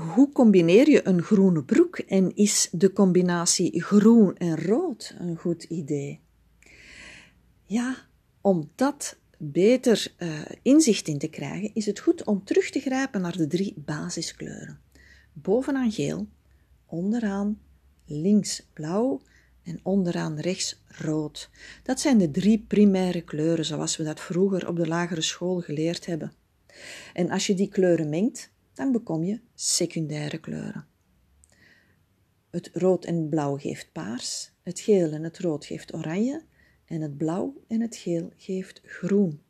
hoe combineer je een groene broek en is de combinatie groen en rood een goed idee? Ja, om dat beter uh, inzicht in te krijgen, is het goed om terug te grijpen naar de drie basiskleuren. Bovenaan geel, onderaan links blauw en onderaan rechts rood. Dat zijn de drie primaire kleuren zoals we dat vroeger op de lagere school geleerd hebben. En als je die kleuren mengt, dan bekom je secundaire kleuren. Het rood en blauw geeft paars, het geel en het rood geeft oranje en het blauw en het geel geeft groen.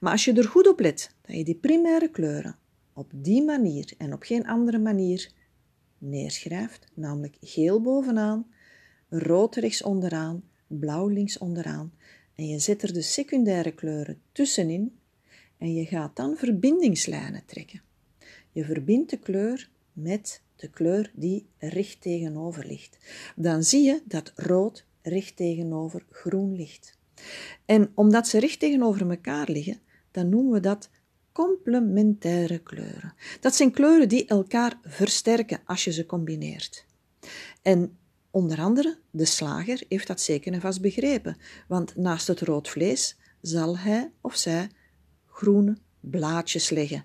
Maar als je er goed op let dat je die primaire kleuren op die manier en op geen andere manier neerschrijft, namelijk geel bovenaan, rood rechts onderaan, blauw links onderaan, en je zet er de secundaire kleuren tussenin en je gaat dan verbindingslijnen trekken. Je verbindt de kleur met de kleur die recht tegenover ligt. Dan zie je dat rood recht tegenover groen ligt. En omdat ze recht tegenover elkaar liggen, dan noemen we dat complementaire kleuren. Dat zijn kleuren die elkaar versterken als je ze combineert. En onder andere de slager heeft dat zeker en vast begrepen, want naast het rood vlees zal hij of zij groene blaadjes leggen.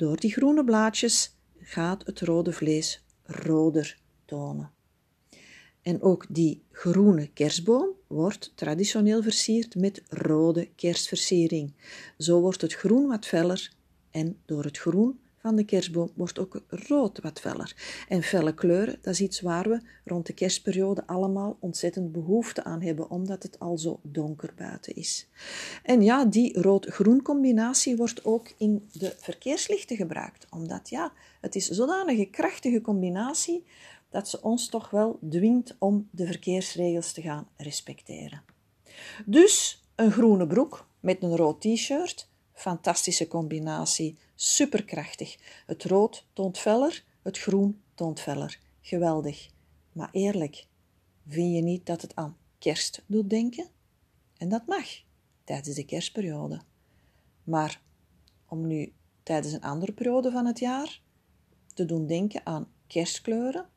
Door die groene blaadjes gaat het rode vlees roder tonen. En ook die groene kerstboom wordt traditioneel versierd met rode kerstversiering. Zo wordt het groen wat feller en door het groen van de kerstboom wordt ook rood wat feller. En felle kleuren, dat is iets waar we rond de kerstperiode allemaal ontzettend behoefte aan hebben, omdat het al zo donker buiten is. En ja, die rood-groen combinatie wordt ook in de verkeerslichten gebruikt, omdat ja, het is zodanige krachtige combinatie dat ze ons toch wel dwingt om de verkeersregels te gaan respecteren. Dus een groene broek met een rood t-shirt, fantastische combinatie, superkrachtig. Het rood toont feller, het groen toont feller. Geweldig. Maar eerlijk, vind je niet dat het aan kerst doet denken? En dat mag, tijdens de kerstperiode. Maar om nu tijdens een andere periode van het jaar te doen denken aan kerstkleuren,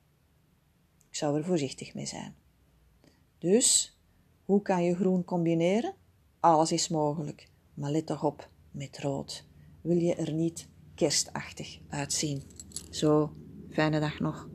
ik zou er voorzichtig mee zijn. Dus, hoe kan je groen combineren? Alles is mogelijk, maar let toch op met rood. Wil je er niet kerstachtig uitzien? Zo, fijne dag nog.